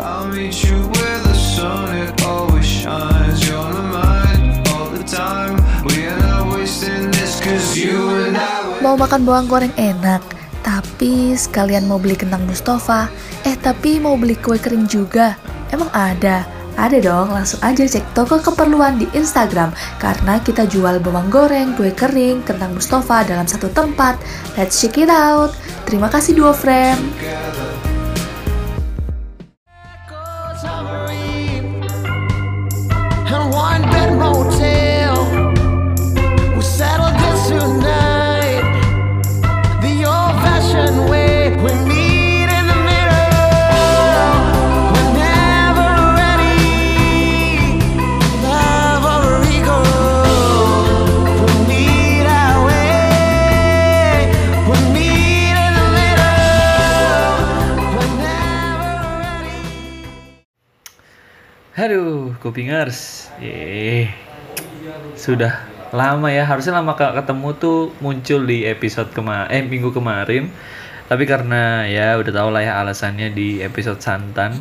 I'll meet you where the sun it always shines. You're on my mind all the time. We are not wasting this cause you and I were Mau makan bawang goreng enak, tapi sekalian mau beli kentang Mustafa. Eh, tapi mau beli kue kering juga. Emang ada? Ada dong, langsung aja cek toko keperluan di Instagram karena kita jual bawang goreng, kue kering, kentang Mustafa dalam satu tempat. Let's check it out. Terima kasih Duo Frame. Kupingers. Eh, sudah lama ya. Harusnya lama gak ketemu tuh muncul di episode kema eh minggu kemarin. Tapi karena ya udah tau lah ya alasannya di episode santan.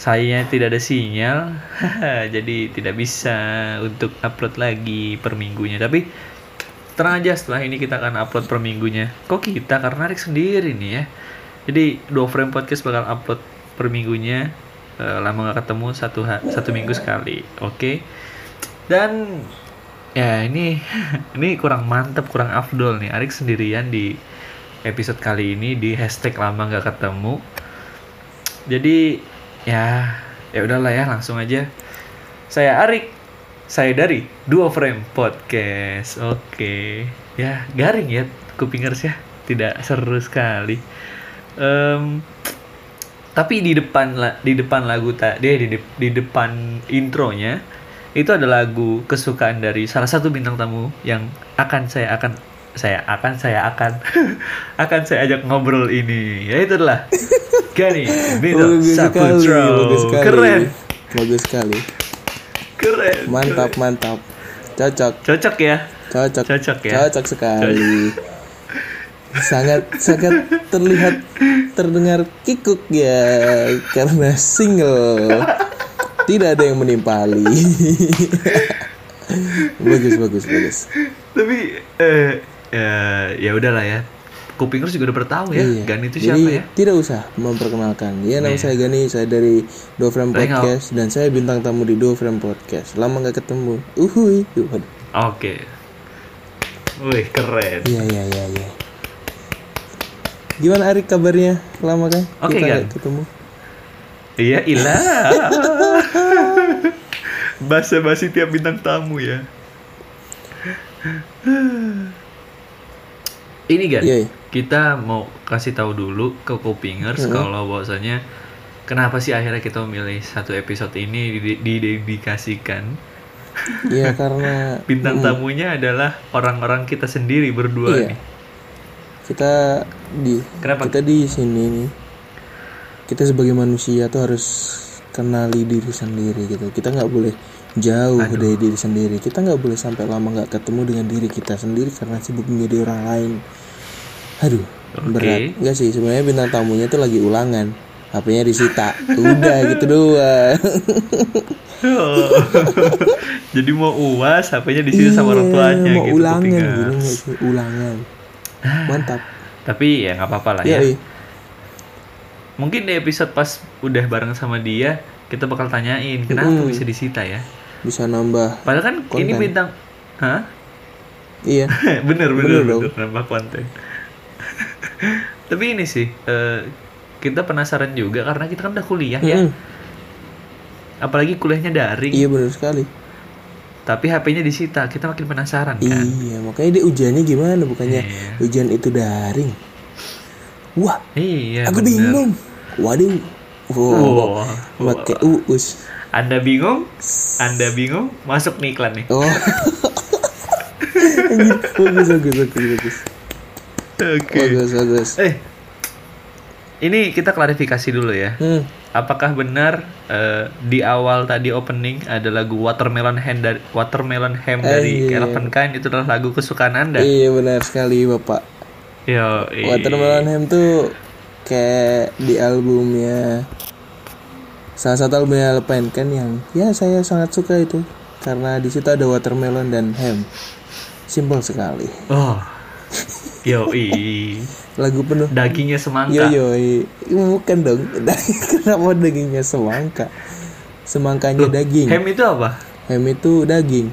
Saya tidak ada sinyal, jadi tidak bisa untuk upload lagi per minggunya. Tapi tenang aja setelah ini kita akan upload per minggunya. Kok kita? Karena Rick sendiri nih ya. Jadi dua frame podcast bakal upload per minggunya. Eh, lama nggak ketemu satu satu minggu sekali. Oke. Dan ya ini ini kurang mantep, kurang afdol nih. Arik sendirian di episode kali ini di hashtag lama nggak ketemu. Jadi ya ya udahlah ya langsung aja. Saya Arik, saya dari Duo Frame Podcast. Oke, ya garing ya kupingers ya, tidak seru sekali. Em, tapi di depan di depan lagu tadi di, de- di depan intronya itu ada lagu kesukaan dari salah satu bintang tamu yang akan saya akan saya akan saya akan akan saya ajak ngobrol ini yaitu adalah Gani Bino Saputro keren Bagus sekali. keren Mantap, mantap. Cocok, cocok ya cocok. Cocok ya? Cocok sekali. Sangat sangat terlihat terdengar kikuk ya karena single. Tidak ada yang menimpali. bagus, bagus, bagus. tapi eh ya ya udahlah ya kupingers juga udah bertahu ya Iya. Gani itu Jadi siapa ya tidak usah memperkenalkan. Ya nama Iya. saya Gani, saya dari Do Frame Podcast dan saya bintang tamu di Do Frame Podcast. Lama nggak ketemu. Uhuy. Waduh. oke wih keren Iya iya iya iya. Gimana Arik kabarnya? Lama kan? Oke, kita Gan. nggak ketemu. Iya, ilah. Basa-basi tiap bintang tamu ya. Ini kan, Iya, iya. kita mau kasih tahu dulu ke Kupingers kalau bahwasanya kenapa sih akhirnya kita memilih satu episode ini dide- didedikasikan Iya karena bintang tamunya adalah orang-orang kita sendiri berdua Iya. nih. Kita di Kenapa? kita di sini nih. Kita sebagai manusia tuh harus kenali diri sendiri gitu. Kita nggak boleh jauh dari diri sendiri. Kita nggak boleh sampai lama nggak ketemu dengan diri kita sendiri karena sibuk menjadi orang lain. Aduh, Oke. berat. Enggak sih, sebenarnya bintang tamunya tuh lagi ulangan. HP-nya disita. Udah gitu doang. Oh. Jadi mau uas, HP-nya di sini sama orang Iya, tuanya mau gitu. ulangan gitu nggak ulangan mantap Tapi ya nggak apa-apa lah ya, ya. Mungkin di episode pas udah bareng sama dia, kita bakal tanyain kenapa Mm-mm. bisa disita ya. bisa nambah Padahal kan ini Konten. bintang, hah? iya bener bener Bener bener, nambah konten. Tapi ini sih, eh, kita penasaran juga karena kita kan udah kuliah ya. Mm-mm. Apalagi kuliahnya daring, iya benar sekali tapi HP-nya disita, kita makin penasaran kan. iya makanya dia ujiannya gimana bukannya Iya. ujian itu daring wah Iya, aku bener. bingung waduh wow, Wow. pakai uus Anda bingung? Anda bingung? Masuk nih iklan nih. oh bagus bagus bagus bagus Oke. bagus bagus Eh, ini kita klarifikasi dulu ya. hmm. Apakah benar eh, di awal tadi opening ada lagu Watermelon Ham dari Watermelon Ham dari iya. Elephant Kind itu adalah lagu kesukaan Anda? iya benar sekali bapak Yo, Watermelon Ham tuh kayak di albumnya salah satu albumnya Alpine kan yang ya saya sangat suka itu karena di situ ada watermelon dan ham simpel sekali Oh. Yo, lagu penuh. Dagingnya semangka. yo yo i- bukan dong. Kenapa dagingnya semangka? Semangkanya daging. Ham itu apa? ham itu daging.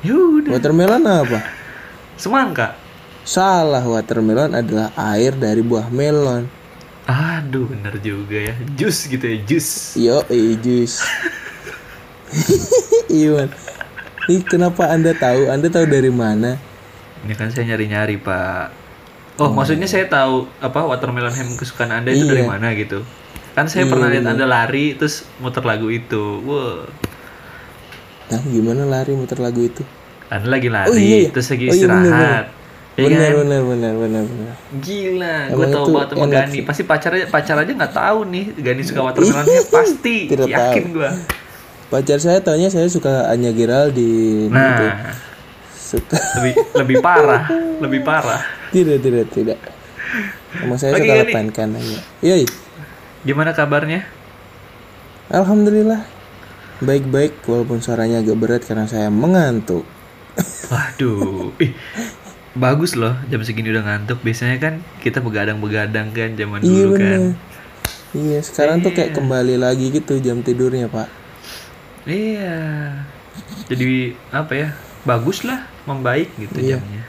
Yaudah, watermelon apa? Semangka. salah watermelon adalah air dari buah melon. Aduh, bener juga ya. Jus gitu ya, jus. yo i jus. Iwan ini kenapa anda tahu? Anda tahu dari mana? Ini kan saya nyari-nyari, Pak. Oh, maksudnya saya tahu apa watermelon ham kesukaan Anda itu dari Iya. mana gitu. Kan saya pernah lihat Anda lari terus muter lagu itu. Wah, nah gimana lari muter lagu itu Anda lagi lari Oh, iya, iya. terus lagi Oh, iya, istirahat. Ya benar kan? benar benar benar benar Gila, gue tau banget sama Gani. Pasti pacar aja pacar aja nggak tahu nih Gani suka watermelon pasti. Tidak Yakin gue. pacar saya taunya saya suka Anya Geraldine gitu. Nah, suka lebih lebih parah, lebih parah. Tidak tidak tidak sama saya Oke, suka Gani. lepan kan Anya yoi Gimana kabarnya? alhamdulillah baik-baik walaupun suaranya agak berat karena saya mengantuk Waduh, ih, bagus loh jam segini udah ngantuk. Biasanya kan kita begadang-begadang kan zaman iya dulu kan. benar iya sekarang tuh kayak kembali lagi gitu jam tidurnya pak Iya. Jadi apa ya? Bagus lah, membaik gitu Iya. jamnya.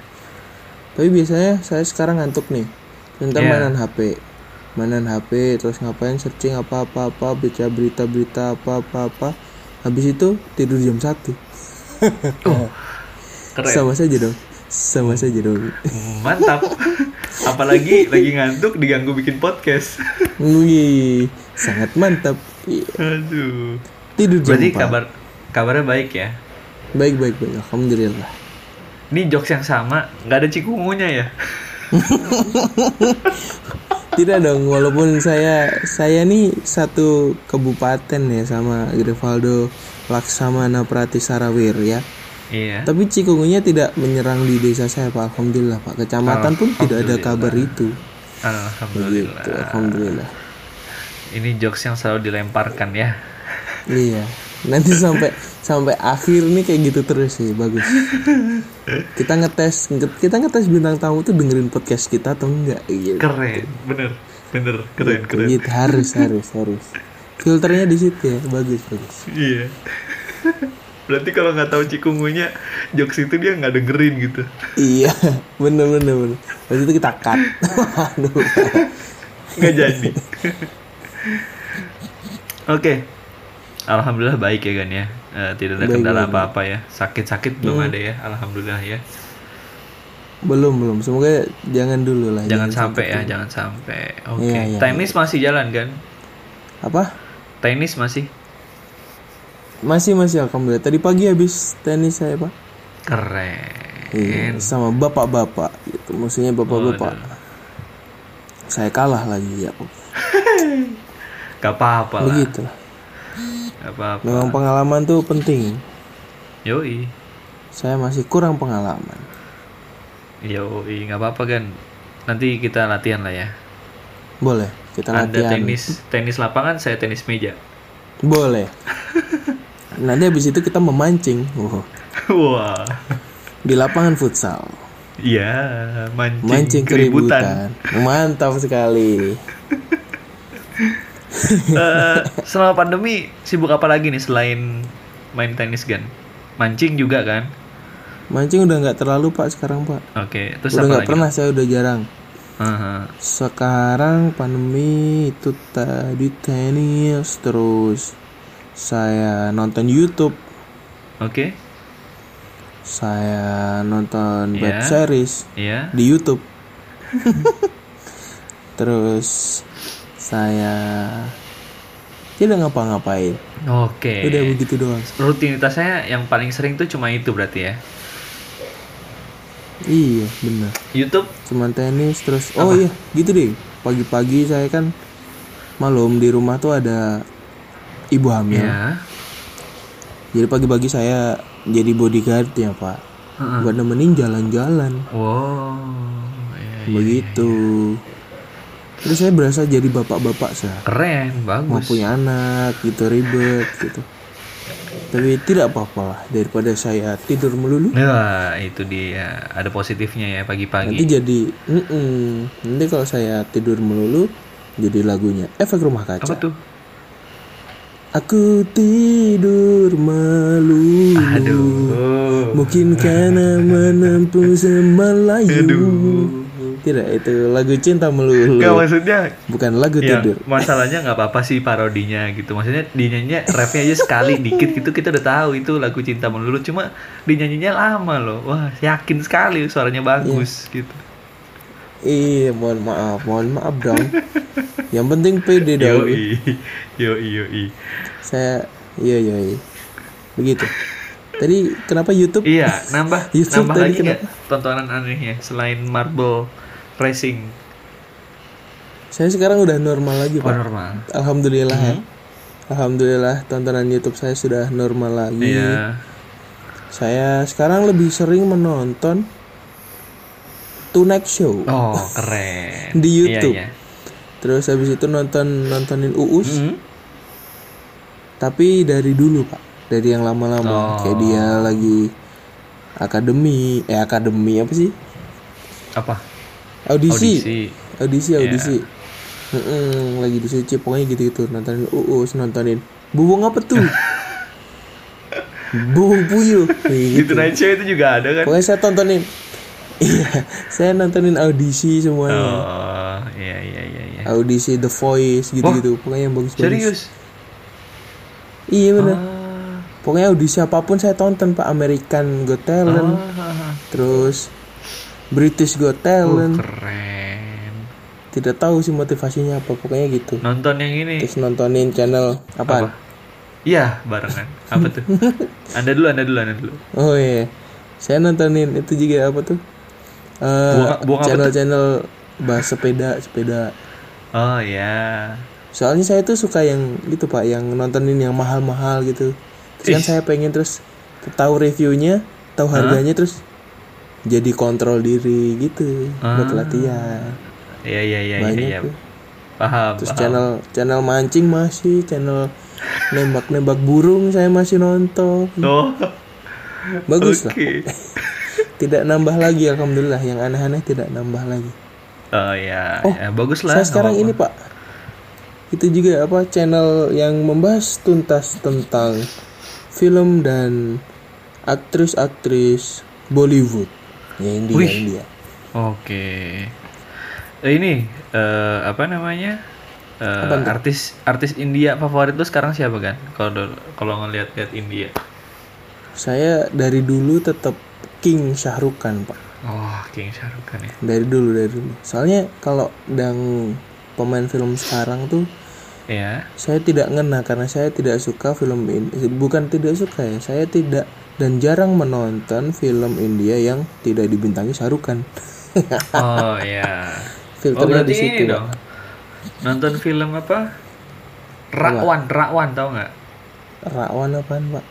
Tapi biasanya saya sekarang ngantuk nih tentang Iya. mainan HP mainan HP terus ngapain searching apa-apa apa baca berita-berita apa-apa apa habis itu tidur jam satu Keren. sama saja dong sama saja dong Mantap. Apalagi lagi ngantuk diganggu bikin podcast. wih sangat mantap. Aduh. tidur jam Berarti 4. kabar kabarnya baik ya. baik baik baik alhamdulillah Ini jokes yang sama, nggak ada cikungunya ya? tidak dong walaupun saya saya nih satu kabupaten ya sama Grivaldo Laksamana Prati Sarawir ya Iya. tapi cikungunya tidak menyerang di desa saya pak alhamdulillah pak kecamatan pun tidak ada kabar itu Alhamdulillah. begitu alhamdulillah Ini jokes yang selalu dilemparkan ya. iya nanti sampai sampai akhir nih kayak gitu terus sih bagus kita ngetes nge- kita ngetes bintang tamu tuh dengerin podcast kita atau enggak gitu Keren, bener, bener, keren, Gitu, keren. gitu. harus harus harus filternya di situ ya bagus bagus Iya. Berarti kalau nggak tahu cikungunya, jokes itu dia nggak dengerin gitu. iya bener bener bener Habis itu kita cut aduh Nggak jadi. Oke. Alhamdulillah baik ya kan ya. Eh, tidak ada Baik, kendala apa-apa ya. Sakit-sakit belum ada ya. Alhamdulillah ya. belum belum semoga jangan dulu lah Jangan sampai ya, jangan sampai. Oke. Iya, iya, Tenis masih jalan kan? apa Tenis masih masih masih alhamdulillah tadi pagi habis tenis saya pak keren. Iya, sama bapak-bapak gitu maksudnya bapak-bapak saya kalah lagi ya Pak. Gak apa-apa lah. begitu lah Gak apa-apa. memang pengalaman tuh penting Yoi. saya masih kurang pengalaman Yoi, nggak apa-apa kan. Nanti kita latihan lah ya. boleh kita Anda latihan tenis tenis lapangan, saya tenis meja. boleh nanti habis itu kita memancing Wah, Wah. di lapangan futsal Iya, mancing, mancing keributan. keributan mantap sekali Eh, selama pandemi sibuk apa lagi nih selain main tenis kan? Mancing juga kan? mancing udah nggak terlalu pak sekarang pak Oke, terus udah nggak pernah saya udah jarang Aha. Sekarang pandemi itu tadi tenis terus saya nonton YouTube, Oke, saya nonton web Iya. series iya. di YouTube. terus saya tidak ngapa-ngapain. Oke. Udah begitu doang. Rutinitasnya yang paling sering tuh cuma itu berarti ya? Iya, benar. YouTube? Cuman tenis terus oh iya, gitu deh. Pagi-pagi saya kan malum di rumah tuh ada ibu hamil. Ya. Jadi pagi-pagi saya jadi bodyguard ya pak Heeh. Buat nemenin jalan-jalan Wow. iya, iya. Begitu terus saya berasa jadi bapak-bapak saya Keren, mau bagus. punya anak gitu ribet gitu tapi tidak apa-apa lah daripada saya tidur melulu Nah, itu dia. Ada positifnya ya nanti pagi-pagi. jadi mm-mm. nanti kalau saya tidur melulu jadi lagunya efek rumah kaca Apa tuh? aku tidur melulu Aduh. mungkin karena menempuh semalayu Aduh. Tidak itu lagu cinta melulu Enggak maksudnya bukan lagu ya, tidur masalahnya nggak apa-apa sih parodinya gitu. Maksudnya dinyanyinya refnya aja sekali dikit gitu kita udah tahu itu lagu cinta melulu cuma dinyanyinya lama loh. Wah, yakin sekali suaranya bagus gitu. iya mohon maaf mohon maaf dong yang penting pede dong Yoi. Yoi, yoi. saya iya iya iya. begitu tadi kenapa YouTube Iya, nambah YouTube nambah tadi lagi nggak tontonan anehnya selain Marble Racing. saya sekarang udah normal lagi Oh, pak normal. alhamdulillah ya alhamdulillah tontonan YouTube saya sudah normal lagi Iya. saya sekarang lebih sering menonton Tonight Show Oh, keren. Di YouTube. Iya, iya. terus habis itu nonton nontonin Uus Mhm. tapi dari dulu pak dari yang lama-lama Oh. kayak dia lagi akademi eh akademi apa sih Apa? Audisi. Audisi. audisi audisi. Mm-mm, lagi di suci pokoknya gitu gitu nontonin uus nontonin bubung apa tuh? Bubung puyuh gitu. Show itu juga ada kan? pokoknya saya tontonin. Iya saya nontonin audisi semuanya. Oh, iya iya iya iya. audisi The Voice gitu gitu pokoknya yang bagus bagus Serius? iya benar Ah, pokoknya audisi apa pun saya tonton pak. American Got Talent. Ah, terus British Got uh, Talent keren. tidak tahu sih motivasinya apa pokoknya gitu Nonton yang ini. terus nontonin channel apa Apa? Iya, barengan. Apa tuh? anda dulu, anda dulu, anda dulu. oh iya saya nontonin itu juga apa tuh Eh, channel-channel bahas sepeda sepeda Oh ya. soalnya saya tuh suka yang gitu pak yang nontonin yang mahal-mahal gitu terus kan saya pengen terus tahu reviewnya tahu harganya terus jadi kontrol diri gitu buat Ah. latihan Iya iya iya iya. banyak iya. tuh Paham. terus paham. channel channel mancing masih channel nembak-nembak burung saya masih nonton Oh, bagus oke. lah tidak nambah lagi alhamdulillah yang aneh-aneh tidak nambah lagi Oh ya, Oh, ya bagus lah. saya sekarang nggak ini pak itu juga apa channel yang membahas tuntas tentang film dan aktris-aktris Bollywood ya India Wih. India. Oke. Eh, ini eh, apa namanya? Apaan tuh? artis artis India favorit lu sekarang siapa kan? Kalau kalau ngelihat-lihat India. saya dari dulu tetap King Khan pak Oh, King Khan ya. dari dulu dari dulu soalnya kalau yang pemain film sekarang tuh Iya. saya tidak ngena karena saya tidak suka film ini bukan tidak suka ya saya tidak dan jarang menonton film India yang tidak dibintangi Shah Rukh Khan Oh iya. Oh filternya berarti di situ dong. Nonton film apa? Rakwan, Rakwan tau nggak? Rakwan apaan pak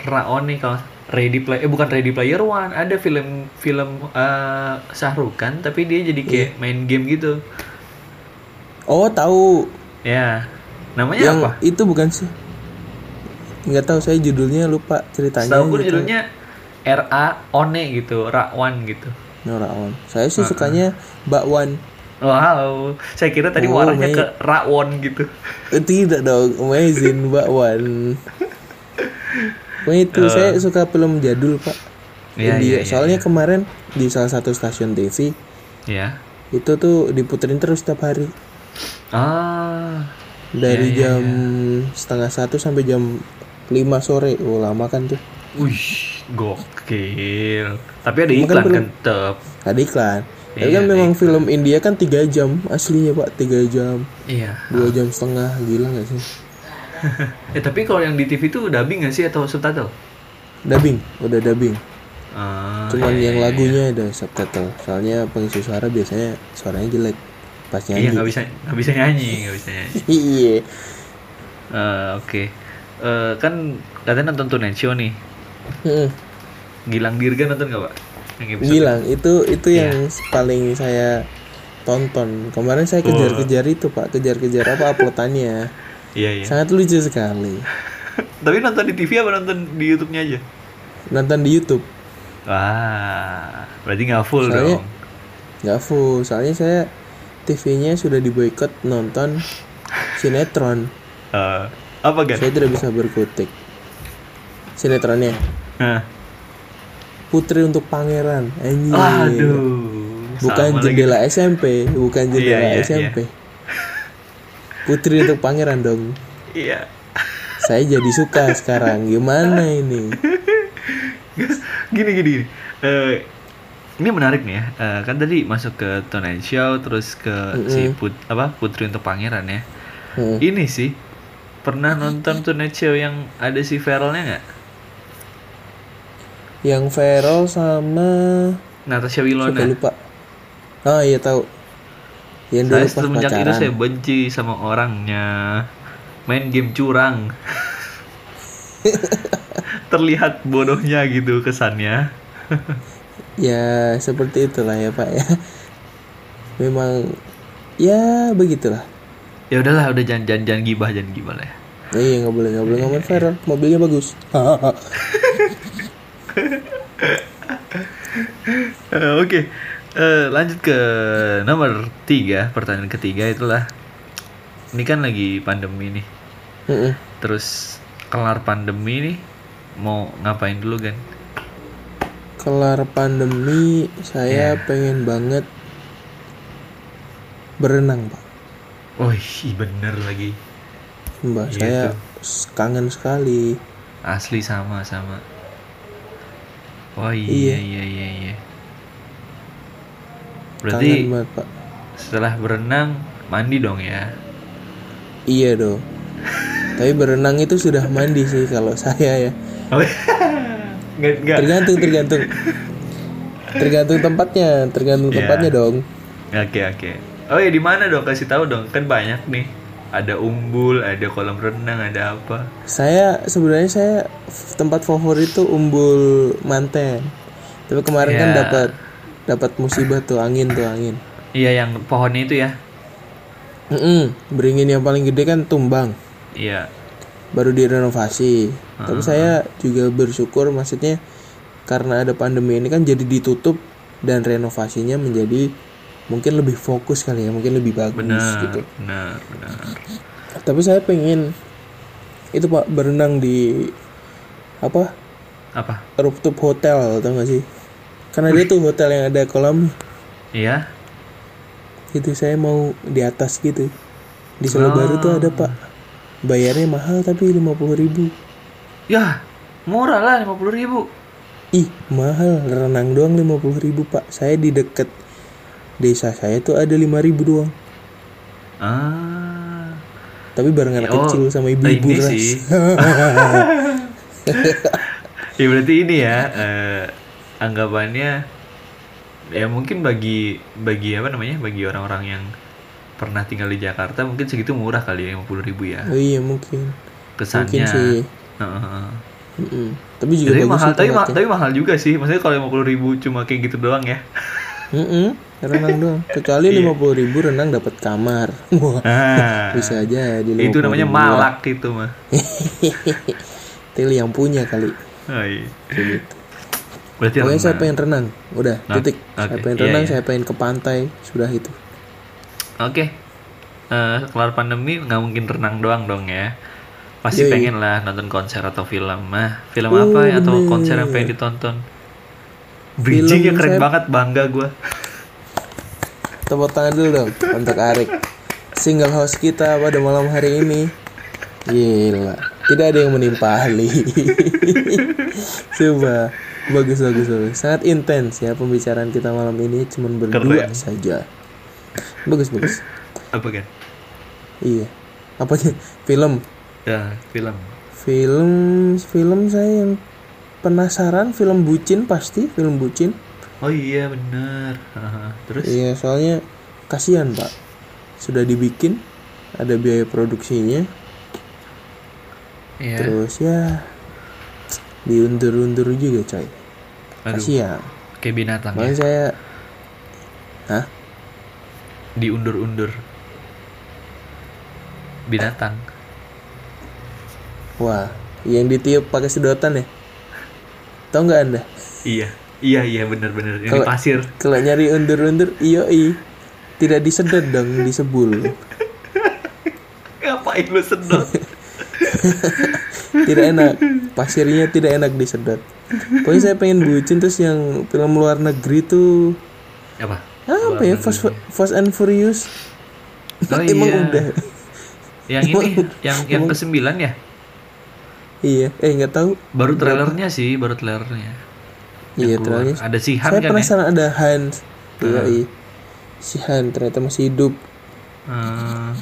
Rakwan nih kalau Ready Play eh bukan Ready Player One, ada film film eh Shah Rukh Khan tapi dia jadi kayak Iya. main game gitu. oh tahu Ya. Namanya yang apa? itu bukan sih nggak tahu saya judulnya lupa ceritanya Setahu gue nggak tahu. judulnya RA One gitu, Rakwan gitu. No, Rakwan saya sih sukanya Bakwan Wow, saya kira tadi Oh, warnanya ke Rawon gitu. Eh, tidak dong amazing Bakwan Pokoknya itu saya suka film jadul pak. Iya, India iya, soalnya kemarin di salah satu stasiun TV Ya. itu tuh diputerin terus setiap hari Ah, dari Iya, iya, jam setengah satu sampai jam 5 sore. Oh lama kan tuh. Wih, gokil. Tapi ada kan iklan belum- kan tetep. ada iklan. Tapi Iya, kan memang film India kan tiga jam aslinya pak. Tiga jam. Iya. dua jam setengah gila nggak sih? Eh tapi kalau yang di TV itu dubbing nggak sih atau subtitle? dubbing udah dubbing. Ah, cuman iya, yang iya, lagunya ada subtitle. Soalnya pengisi suara biasanya suaranya jelek. Pas Iya nyanyi. nggak bisa nggak bisa nyanyi nggak bisa nyanyi. iya. Eh, Oke. Eh, kan katanya nonton Tonight Show nih. Mm-mm. Gilang Dirga nonton nggak pak? Yang Gilang itu itu Iya. yang paling saya tonton. Kemarin saya kejar-kejar itu pak, kejar-kejar apa uploadannya. Iya iya. Sangat lucu sekali. Tapi nonton di TV apa nonton di YouTube-nya aja? Nonton di YouTube. Wah, berarti nggak full Soalnya- dong. Nggak full, soalnya saya TV-nya sudah diboykot nonton sinetron. Eh, apa kan? Saya tidak bisa berkutik. Sinetronnya Hah. Putri untuk Pangeran. Anjir. Aduh. Bukan sama lagi. jendela SMP, bukan jendela Iya, iya, SMP. Putri untuk Pangeran dong. Iya. Saya jadi suka sekarang. Gimana ini? gini gini. gini. Eh, ini menarik nih ya. Eh, kan tadi masuk ke Tonight Show terus ke si Put apa Putri untuk Pangeran ya. Hmm. Ini sih pernah nonton Tonight Show yang ada si Feralnya nggak? Yang Feral sama Natasha Wilona. lupa. Oh iya tahu. Yang dulu Saya pas semenjak itu pacaran. saya benci sama orangnya. Main game curang. Terlihat bodohnya gitu kesannya. Ya seperti itulah ya Pak ya. Memang ya begitulah. Ya udahlah, udah jangan jangan, jangan gibah, jangan gibah lah ya. Iya nggak boleh nggak boleh ngomong Feral. Mobilnya bagus. Eh, Oke, Eh, lanjut ke nomor tiga, pertanyaan ketiga itulah. Ini kan lagi pandemi nih. Mm-mm. Terus kelar pandemi nih, mau ngapain dulu kan? Kelar pandemi saya Iya. pengen banget berenang Pak. Oh bener lagi. Mbak Iya saya kangen sekali. Asli sama sama. Oh Iya. iya iya iya iya. Kangen Berarti banget Pak. setelah berenang mandi dong ya? Iya dong. Tapi berenang itu sudah mandi sih kalau saya ya. Oh, nggak. Tergantung tergantung. Tergantung tempatnya, tergantung Iya. tempatnya dong. Oke oke. Oh ya di mana dong? Kasih tahu dong. Kan banyak nih. Ada umbul, ada kolam renang, ada apa? Saya sebenarnya saya tempat favorit tuh Umbul Manten. Tapi kemarin kan Iya. dapat dapat musibah tuh angin tuh angin. Iya yang pohonnya itu ya. Mm-mm, beringin yang paling gede kan tumbang, Iya. baru direnovasi. Tapi saya juga bersyukur maksudnya karena ada pandemi ini kan jadi ditutup dan renovasinya menjadi mungkin lebih fokus kali ya, mungkin lebih bagus Benar, gitu. benar, benar. Tapi saya pengen itu Pak berenang di apa Apa? rooftop hotel tau gak sih? Karena dia tuh hotel yang ada kolam Iya. itu saya mau di atas gitu. Di Solo Baru tuh ada Pak. Bayarnya mahal tapi 50.000 ribu. Ya, murah lah 50.000 ribu. Ih mahal renang doang 50.000 ribu Pak. Saya di deket desa saya tuh ada 5.000 ribu doang. Ah. Tapi bareng anak Oh, kecil sama ibu-ibu ras. sih. ya berarti ini ya eh, anggapannya ya mungkin bagi bagi apa namanya bagi orang-orang yang pernah tinggal di Jakarta mungkin segitu murah kali ya 50.000 ribu ya oh iya mungkin. kesannya Mungkin sih. Heeh. Mm-mm. Tapi juga tapi bagus mahal tapi, ma- tapi mahal juga sih maksudnya kalau 50.000 ribu cuma kayak gitu doang ya Mm-mm, renang doang. Kecuali Iya. lima puluh ribu renang dapat kamar. Wah, ah, bisa aja di itu 50.000 namanya ya. malak itu mah Tili yang punya kali. oh, iya. Gitu. berarti Pokoknya saya pengen renang. Udah, Nah, titik. Saya oke. pengen renang, iya. saya pengen ke pantai. Sudah itu. Oke, Eh, kelar pandemi nggak mungkin renang doang dong ya. Pasti Yoi. pengen lah nonton konser atau film. Nah, film Oh, apa ya atau konser yang pengen ditonton? Bridging ya keren saya- banget, bangga gue. Tepuk tangan dulu dong untuk Arik. Single host kita pada malam hari ini. Gila. Tidak ada yang menimpa Ali. Coba. Bagus, bagus, bagus. Sangat intens ya pembicaraan kita malam ini. Cuman berdua Keren. saja. Bagus, bagus. Apa kan? Iya. Apanya? Film. Ya, film. Film film saya yang penasaran film bucin pasti film bucin. Oh iya bener. Haha. Terus? Iya, soalnya kasihan, Pak. Sudah dibikin ada biaya produksinya, Iya. terus ya diundur-undur juga, coy. Aduh, Kasihan. kayak binatang Makanya ya. saya Hah? diundur-undur binatang Wah, yang ditiup pakai sedotan ya? Tahu nggak anda? iya iya iya bener-bener ini pasir. Kalau nyari undur-undur, iyo i, tidak disedot dong, disebul. ngapain lu sedot? Tidak enak, pasirnya tidak enak disedot. Pokoknya saya pengen bucin terus yang film luar negeri tuh apa? Apa ya? Fast, Fast and Furious. oh Emang iya. udah. yang ini yang yang ke sembilan ya? Iya, eh nggak tahu. baru trailernya sih baru trailernya Iya, terus ada si Han saya kan ya penasaran ada Hans. Iya, iya. Si Han ternyata masih hidup. Eh,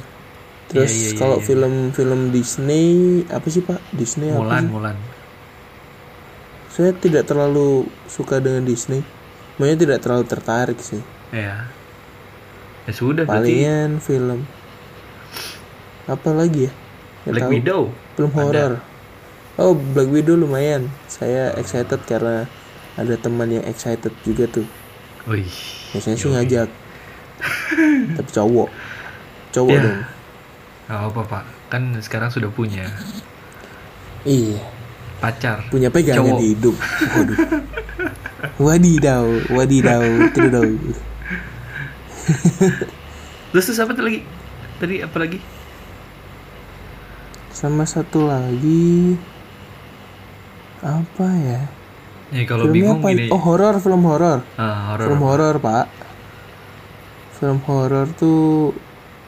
Terus iya, iya, kalau iya. film-film Disney apa sih Pak? Disney apa Mulan sih? Mulan Saya tidak terlalu suka dengan Disney. Makanya tidak terlalu tertarik sih. ya ya sudah berarti Palingan film apa lagi ya? Nggak Black tahu. Widow Film horor. Oh, Black Widow lumayan. Saya excited karena ada teman yang excited juga tuh. Wih, Biasanya sih ngajak. Tapi cowok. Cowok Ya. dong. nggak apa pak, kan sekarang sudah punya Iya. pacar. punya pegangan Cowok. di hidup. Waduh. Wadidaw, wadidaw, tidak Terus terus apa tuh lagi? Tadi apa lagi? Sama satu lagi apa ya? Ya kalau Filmnya bingung apa? gini. Oh horor, film horor. Ah, horor. Film horor pak. Film horor tuh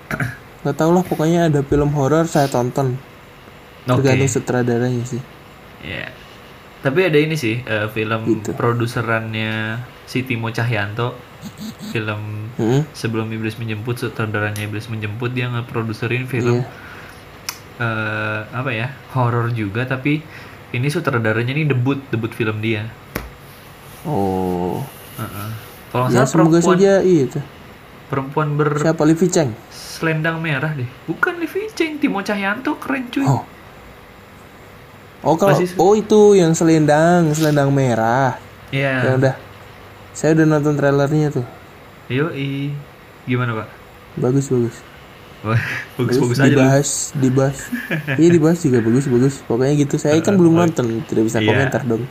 nggak tau lah pokoknya ada film horor saya tonton. Oke. Tergantung sutradaranya sih. Ya. Tapi ada ini sih eh, film Gitu. produserannya si Timo Cahyanto. Film Hmm? sebelum iblis menjemput sutradaranya iblis menjemput dia ngeproduserin film Iya. eh, apa ya horor juga tapi ini sutradaranya ini debut debut film dia. Oh. Kalau nggak Ya salah semoga perempuan saja itu. perempuan ber Siapa Livi Cheng? selendang merah deh. Bukan Livi Cheng, Timo Cahyanto keren cuy. Oh. Oh kalau Masih- oh itu yang selendang, selendang merah. Iya. Ya udah. Saya udah nonton trailernya tuh. Yoi. Gimana, Pak? Bagus bagus. Bagus-bagus aja lu. dibahas, dibahas. iya dibahas juga bagus bagus. Pokoknya gitu. Saya kan belum nonton, tidak bisa Iya. komentar dong.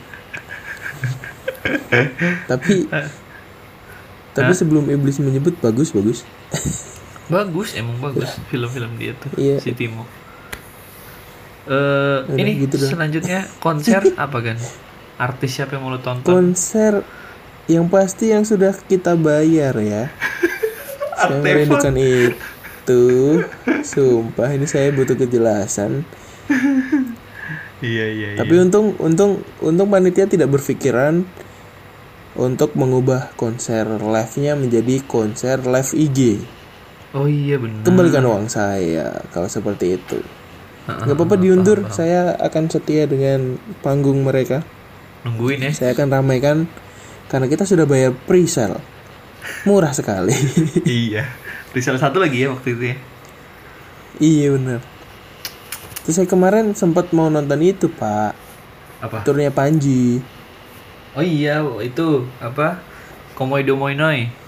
tapi tapi sebelum iblis menyebut bagus bagus. Bagus, emang bagus film-film dia tuh Iya. si Timo. Eh, Udah, ini gitu dong. selanjutnya konser apa kan? Artis siapa yang mau lo tonton? Konser yang pasti yang sudah kita bayar ya. saya Artefak. merindukan itu. Sumpah ini saya butuh kejelasan. Iya, iya, iya. Tapi untung untung untung panitia tidak berpikiran untuk mengubah konser live-nya menjadi konser live IG. Oh iya benar. Kembalikan uang saya kalau seperti itu. Ah, Gak apa-apa ah, diundur, paham, paham. saya akan setia dengan panggung mereka. Nungguin ya. Saya akan ramaikan karena kita sudah bayar pre-sale. Murah sekali. iya. Resell satu lagi ya waktu itu ya. iya bener. Terus saya kemarin sempat mau nonton itu pak, Apa? turnya Panji. Oh iya, itu apa? Komodo Moinoi.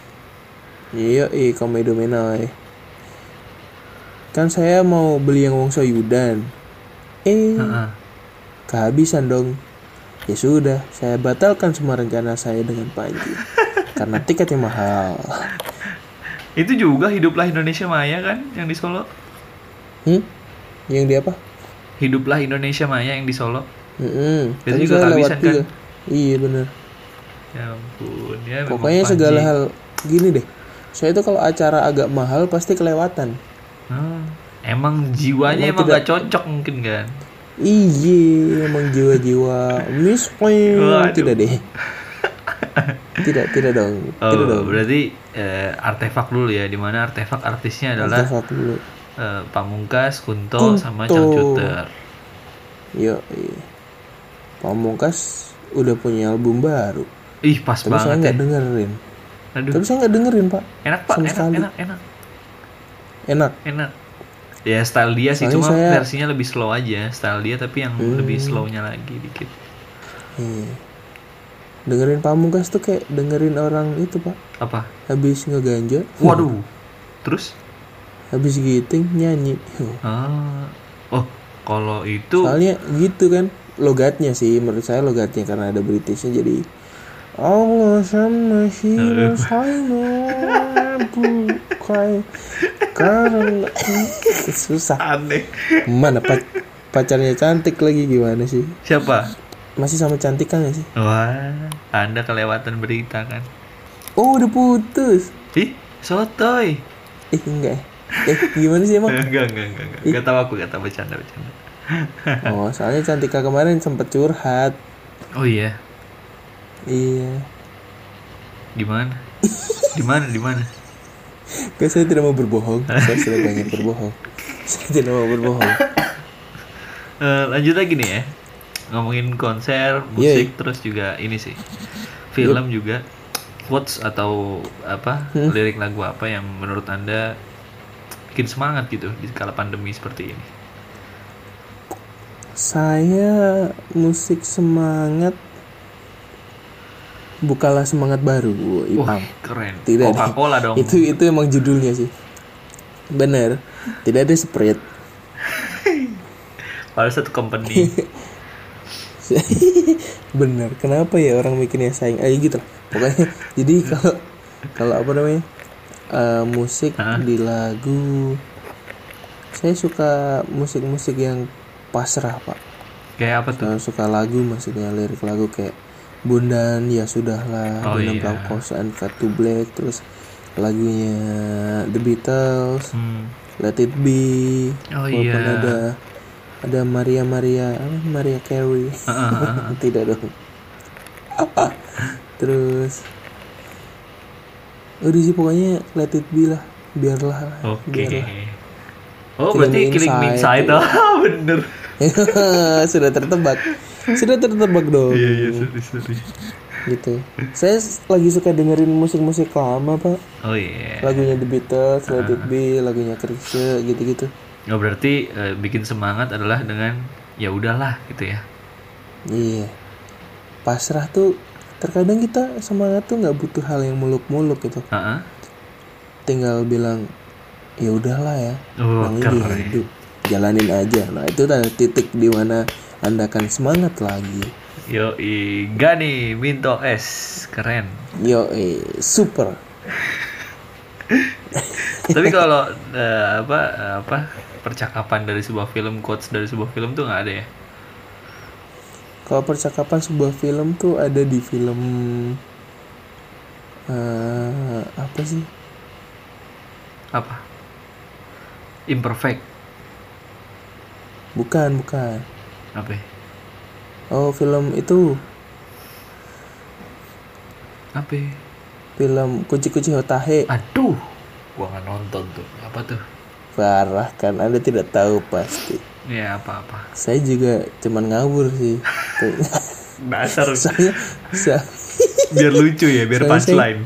Iya, iya komedo menoy. Kan saya mau beli yang Wongso Yudan. Eh, Heeh. kehabisan dong. Ya sudah, saya batalkan semua rencana saya dengan Panji. karena tiketnya mahal. Itu juga hiduplah Indonesia Maya kan yang di Solo. Hmm? Yang di apa? Hiduplah Indonesia Maya yang di Solo. Mm-mm. Itu Tadi juga kehabisan, kan? juga. Iya bener. Ya ampun, ya Pokoknya segala hal gini deh. Saya itu kalau acara agak mahal pasti kelewatan. Hmm, emang jiwanya Emang emang tidak- gak cocok mungkin kan? Iya, emang jiwa-jiwa miskin. Tidak deh. tidak, tidak dong. tidak Oh, dong. berarti eh, artefak dulu ya, di mana artefak artisnya adalah Artefak dulu. eh, Pamungkas, Kunto, Kunto. sama Cangcuter. Yo, iya. Pamungkas udah punya album baru. Ih, pas Tapi saya banget nggak ya. dengerin. Aduh, Tapi saya nggak dengerin pak. enak pak, sama enak, sekali. enak, enak, Enak. enak. Ya style dia sih, Soalnya cuma saya- versinya lebih slow aja. Style dia tapi yang Hmm. lebih slownya lagi dikit. Iya. Dengerin Pamungkas tuh kayak dengerin orang itu pak. Apa? Habis ngeganja. Waduh, Terus? habis giting nyanyi Oh. Ah. Oh, kalau itu soalnya gitu kan logatnya sih menurut saya logatnya karena ada Britishnya jadi Allah sama siapa saya bukai karena susah aneh. mana pac- pacarnya cantik lagi gimana sih Siapa? Masih sama cantik kan gak sih Wah, Anda kelewatan berita kan? oh udah putus Ih, sotoy. eh enggak eh gimana sih emang enggak, enggak, enggak, enggak. Enggak tahu aku, enggak tahu bercanda, bercanda. oh soalnya cantika kemarin sempet curhat Oh iya, iya gimana? Di mana? Di mana? Kan saya tidak mau berbohong Saya sudah banyak berbohong Saya tidak mau berbohong Eh, lanjut lagi nih ya. Ngomongin konser, musik, terus juga ini sih. Film juga. Quotes atau apa? Lirik lagu apa yang menurut Anda bikin semangat gitu di kala pandemi seperti ini? Saya musik semangat Bukalah semangat baru Wah, Ipam keren. Tidak ada. Coca-Cola dong. Itu itu emang judulnya sih Bener Tidak ada Sprite Pada satu company. Bener Kenapa ya orang mikirnya saing Ayo gitu lah Pokoknya Jadi kalau Kalau apa namanya eh, Musik Hah? di lagu Saya suka musik-musik yang pasrah pak Kayak apa tuh? Saya suka lagu maksudnya lirik lagu kayak Bundan ya sudahlah Oh, Bundan iya. Prakosan Cut to Black terus lagunya The Beatles Hmm. Let It Be Oh walaupun iya. ada ada Maria Maria apa, Maria Carey tidak dong terus udah sih pokoknya Let It Be lah biarlah Oke. biarlah. Oh, berarti Killing Me Inside. Inside. Oh, bener. sudah tertebak sudah tertebak dong Iya, iya, sorry, sorry. gitu saya lagi suka dengerin musik-musik lama pak Oh iya. lagunya The Beatles, Let It Be, lagunya Chrisye gitu-gitu Oh, berarti eh, bikin semangat adalah dengan ya udahlah gitu ya. iya pasrah tuh terkadang kita semangat tuh nggak butuh hal yang muluk-muluk gitu Heeh. tinggal bilang ya udahlah ya Oh, namanya hidup jalanin aja nah itu tanda titik di mana anda akan semangat lagi Yo, Gani Minto S. Keren. yo eh, super Tapi kalau eh, apa apa percakapan dari sebuah film, quotes dari sebuah film tuh nggak ada ya? Kalau percakapan sebuah film tuh ada di film eh apa sih? Apa? Imperfect. Bukan, bukan. Apa? ya? Oh, film itu Apa? ya? film Kuci-Kuci Hotahe. Aduh, gua nggak nonton tuh. Apa tuh? Parah kan, Anda tidak tahu pasti. Ya apa-apa. Saya juga cuman ngawur sih. Dasar Soalnya sa- biar lucu ya, biar saya- punchline.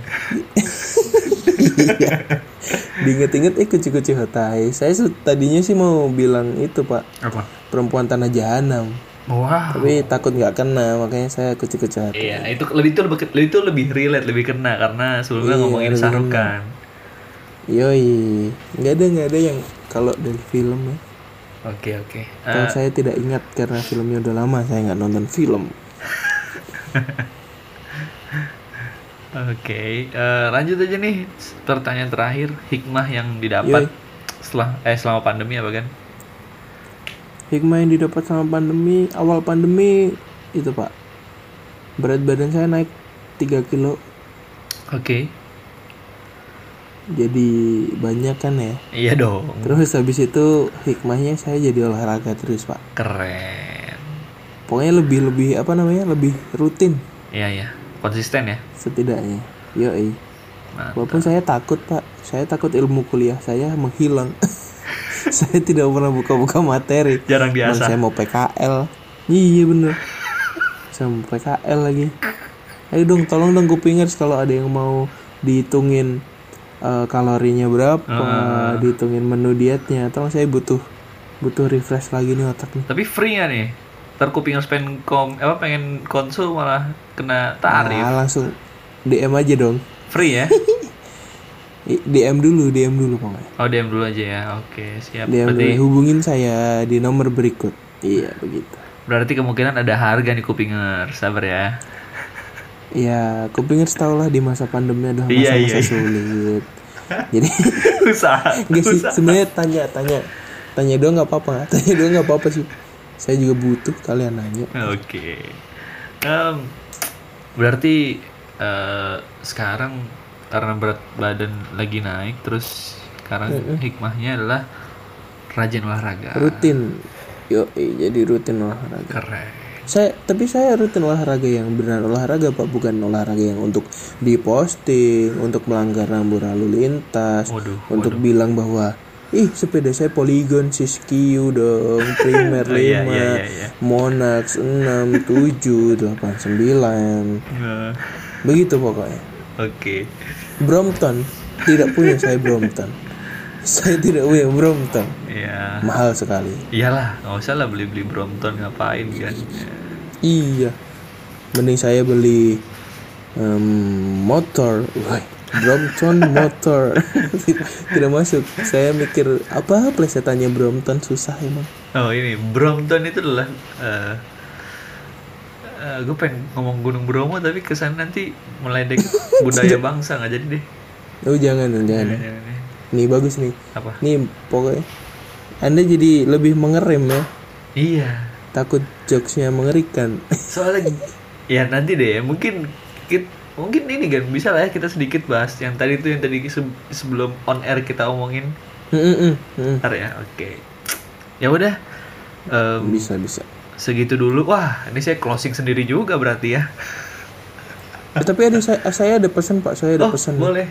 iya. Diinget-inget eh Kuci-Kuci Hotahe. Saya tadinya sih mau bilang itu, Pak. Apa? Perempuan Tanah Jahanam. Wow. Tapi takut nggak kena, makanya saya Hotahe. Iya, itu lebih itu lebih itu lebih relate, lebih kena karena sebelumnya Iya, ngomongin Sarukan. Yoi, nggak ada nggak ada yang kalau dari film ya. Oke oke. Kalau Eh, saya tidak ingat karena filmnya udah lama saya nggak nonton film. Oke, eh, lanjut aja nih pertanyaan terakhir hikmah yang didapat Yoi. setelah eh selama pandemi apa kan? Hikmah yang didapat sama pandemi awal pandemi itu pak berat badan saya naik 3 kilo Oke, jadi banyak kan ya. iya dong, Terus habis itu hikmahnya saya jadi olahraga terus pak. keren. Pokoknya lebih lebih apa namanya lebih rutin Iya ya, konsisten ya. setidaknya. Mantap. Walaupun saya takut pak, saya takut ilmu kuliah saya menghilang. saya tidak pernah buka-buka materi. Jarang Bang, diasah. saya mau PKL. Iya bener. Saya mau PKL lagi. Ayo dong, tolong dong kupingers kalau ada yang mau dihitungin eh, kalorinya berapa, Ah. dihitungin menu dietnya. Tolong saya butuh butuh refresh lagi nih otak nih. Tapi free nggak nih? Ntar kuping pengen kom, apa pengen konsul malah kena tarif. Ah, langsung DM aja dong. Free ya? DM dulu, DM dulu pokoknya. Oh DM dulu aja ya. Oke siap. DM Berarti dulu, hubungin saya di nomor berikut. Iya begitu. berarti kemungkinan ada harga nih kupinger. Sabar ya. Ya, kupingers tau lah di masa pandemi adalah Iya, masa-masa iya, iya. sulit. Jadi Usaha. Enggak sih, usaha. sebenarnya tanya tanya tanya doang nggak apa-apa, tanya doang nggak apa-apa sih. Saya juga butuh kalian nanya. Oke. Em, berarti eh, sekarang karena berat badan lagi naik, terus sekarang hikmahnya adalah rajin olahraga. Rutin, yo jadi rutin olahraga. Keren. Saya tapi saya rutin olahraga yang benar olahraga pak, bukan olahraga yang untuk diposting, untuk melanggar rambu lalu lintas, Waduh, untuk bilang bahwa ih sepeda saya Polygon Siskiyou dong, Primer 5, Oh, iya, iya, iya, iya. Monax 6, 7, 8, 9. Nah, Begitu pokoknya. Oke. Brompton tidak punya saya Brompton. Saya tidak punya Brompton. Ya. Mahal sekali. Iyalah, nggak usah lah beli-beli Brompton ngapain kan. Iya. Mending saya beli em, motor. Wah, Brompton motor. tidak masuk. Saya mikir apa plesetannya Brompton susah emang. Oh ini Brompton itu adalah gue pengen ngomong Gunung Bromo tapi kesan nanti meledek budaya bangsa nggak jadi deh. Oh jangan jangan. Jangan deh. Nih bagus nih. Apa? Nih pokoknya Anda jadi lebih mengerem ya. Iya. Takut jokesnya mengerikan. Soalnya ya nanti deh mungkin kit, mungkin ini kan bisa lah ya kita sedikit bahas yang tadi tuh yang tadi se- sebelum on air kita omongin. Mm, mm, mm. Ntar ya, oke. Ya udah. Em, Bisa bisa. segitu dulu. Wah, ini saya closing sendiri juga berarti ya. Eh, tapi ada saya, saya ada pesan pak saya ada Oh, pesan boleh.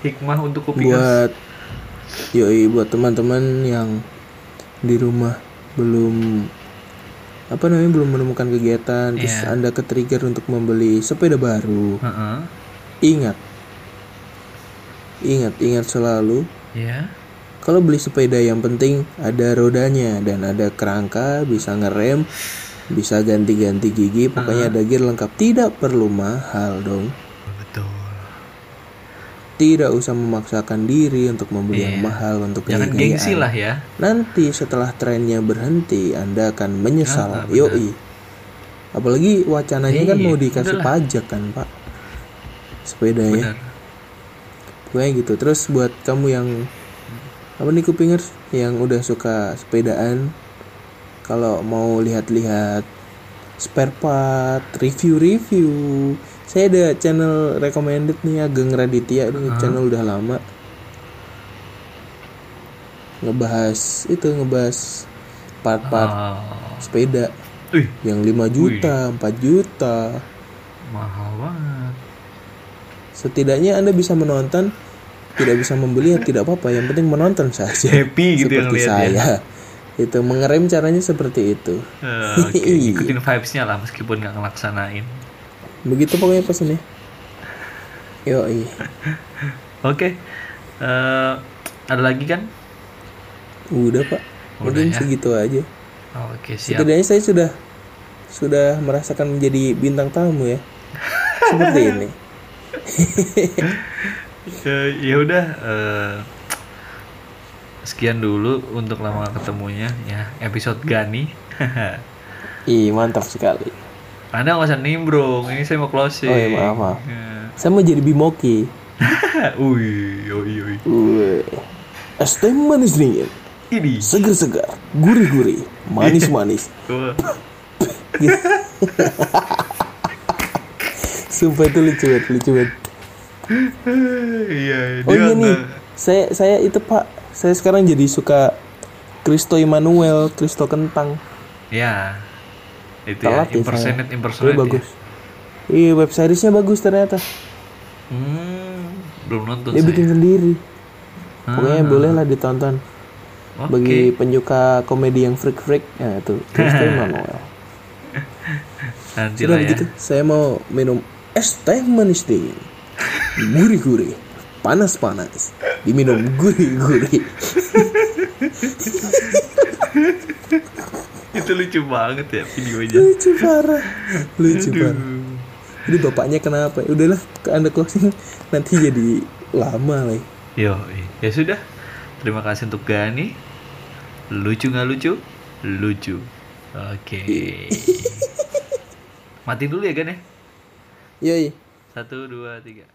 Hikmah untuk kupingers. buat yoi buat teman-teman yang di rumah belum apa namanya belum menemukan kegiatan terus Iya. anda ke trigger untuk membeli sepeda baru Heeh. ingat ingat ingat selalu Ya. kalau beli sepeda yang penting ada rodanya dan ada kerangka bisa ngerem bisa ganti-ganti gigi pokoknya ada gear lengkap tidak perlu mahal dong. Tidak usah memaksakan diri untuk membeli yang Iya. mahal untuk Jangan gengsi lah ya. Nanti setelah trennya berhenti, Anda akan menyesal. Ah, benar. Yoi. Apalagi wacananya kan Iya, mau dikasih udahlah. pajak kan, Pak. Sepedanya. Benar. Pokoknya gitu. Terus buat kamu yang apa nih kupingers yang udah suka sepedaan kalau mau lihat-lihat spare part, review-review. Saya ada channel recommended nih Ageng Raditya ini channel udah lama. Ngebahas itu ngebahas part-part Ah. sepeda Wih, yang 5 juta, 4 juta. mahal banget. Setidaknya Anda bisa menonton, tidak bisa membeli ya tidak apa-apa, yang penting menonton saja. Happy gitu yang seperti lihat ya. saya. Itu mengerem caranya seperti itu. Eh, Oke, ikutin vibes-nya lah meskipun nggak ngelaksanain. Begitu pokoknya pesannya. Yo, Oke. Eh, ada lagi kan? udah pak. Udah Mungkin ya. segitu aja. Oke, siap. Setidaknya saya sudah sudah merasakan menjadi bintang tamu ya. Seperti ini. Ya udah eh, sekian dulu untuk lama ketemunya ya episode Gani. Ih mantap sekali. Anda nggak usah nimbrung, ini saya mau closing. Oh, iya, maaf, maaf. Ya. Saya mau jadi bimoki. Wih, oi, oi. Wih. Es teh manis dingin, Ini. segar-segar, gurih-gurih, manis-manis. Sumpah itu lucu banget, lucu banget. Iya, Oh iya nih, saya saya itu pak, saya sekarang jadi suka Kristo Immanuel, Kristo Kentang. Ya. Itu Telat ya, ya impersonate, saya. impersonate. Tapi bagus. Iya web seriesnya bagus ternyata. Ya. Hmm, belum nonton Dia saya. bikin sendiri. Pokoknya Ah. bolehlah ditonton. Oke. Bagi penyuka komedi yang freak-freak, ya itu Kristo Immanuel. Nanti Sudah lah ya. begitu, saya mau minum es teh manis dingin, gurih-gurih, panas-panas, diminum gurih-gurih. Itu lucu banget ya videonya. lucu parah, lucu parah. Jadi bapaknya kenapa? Udahlah, ke anda closing nanti jadi lama lah Yo, ya sudah. Terima kasih untuk Gani. Lucu nggak lucu? Lucu. Oke. Mati dulu ya Gan ya. yoi Satu, dua, tiga.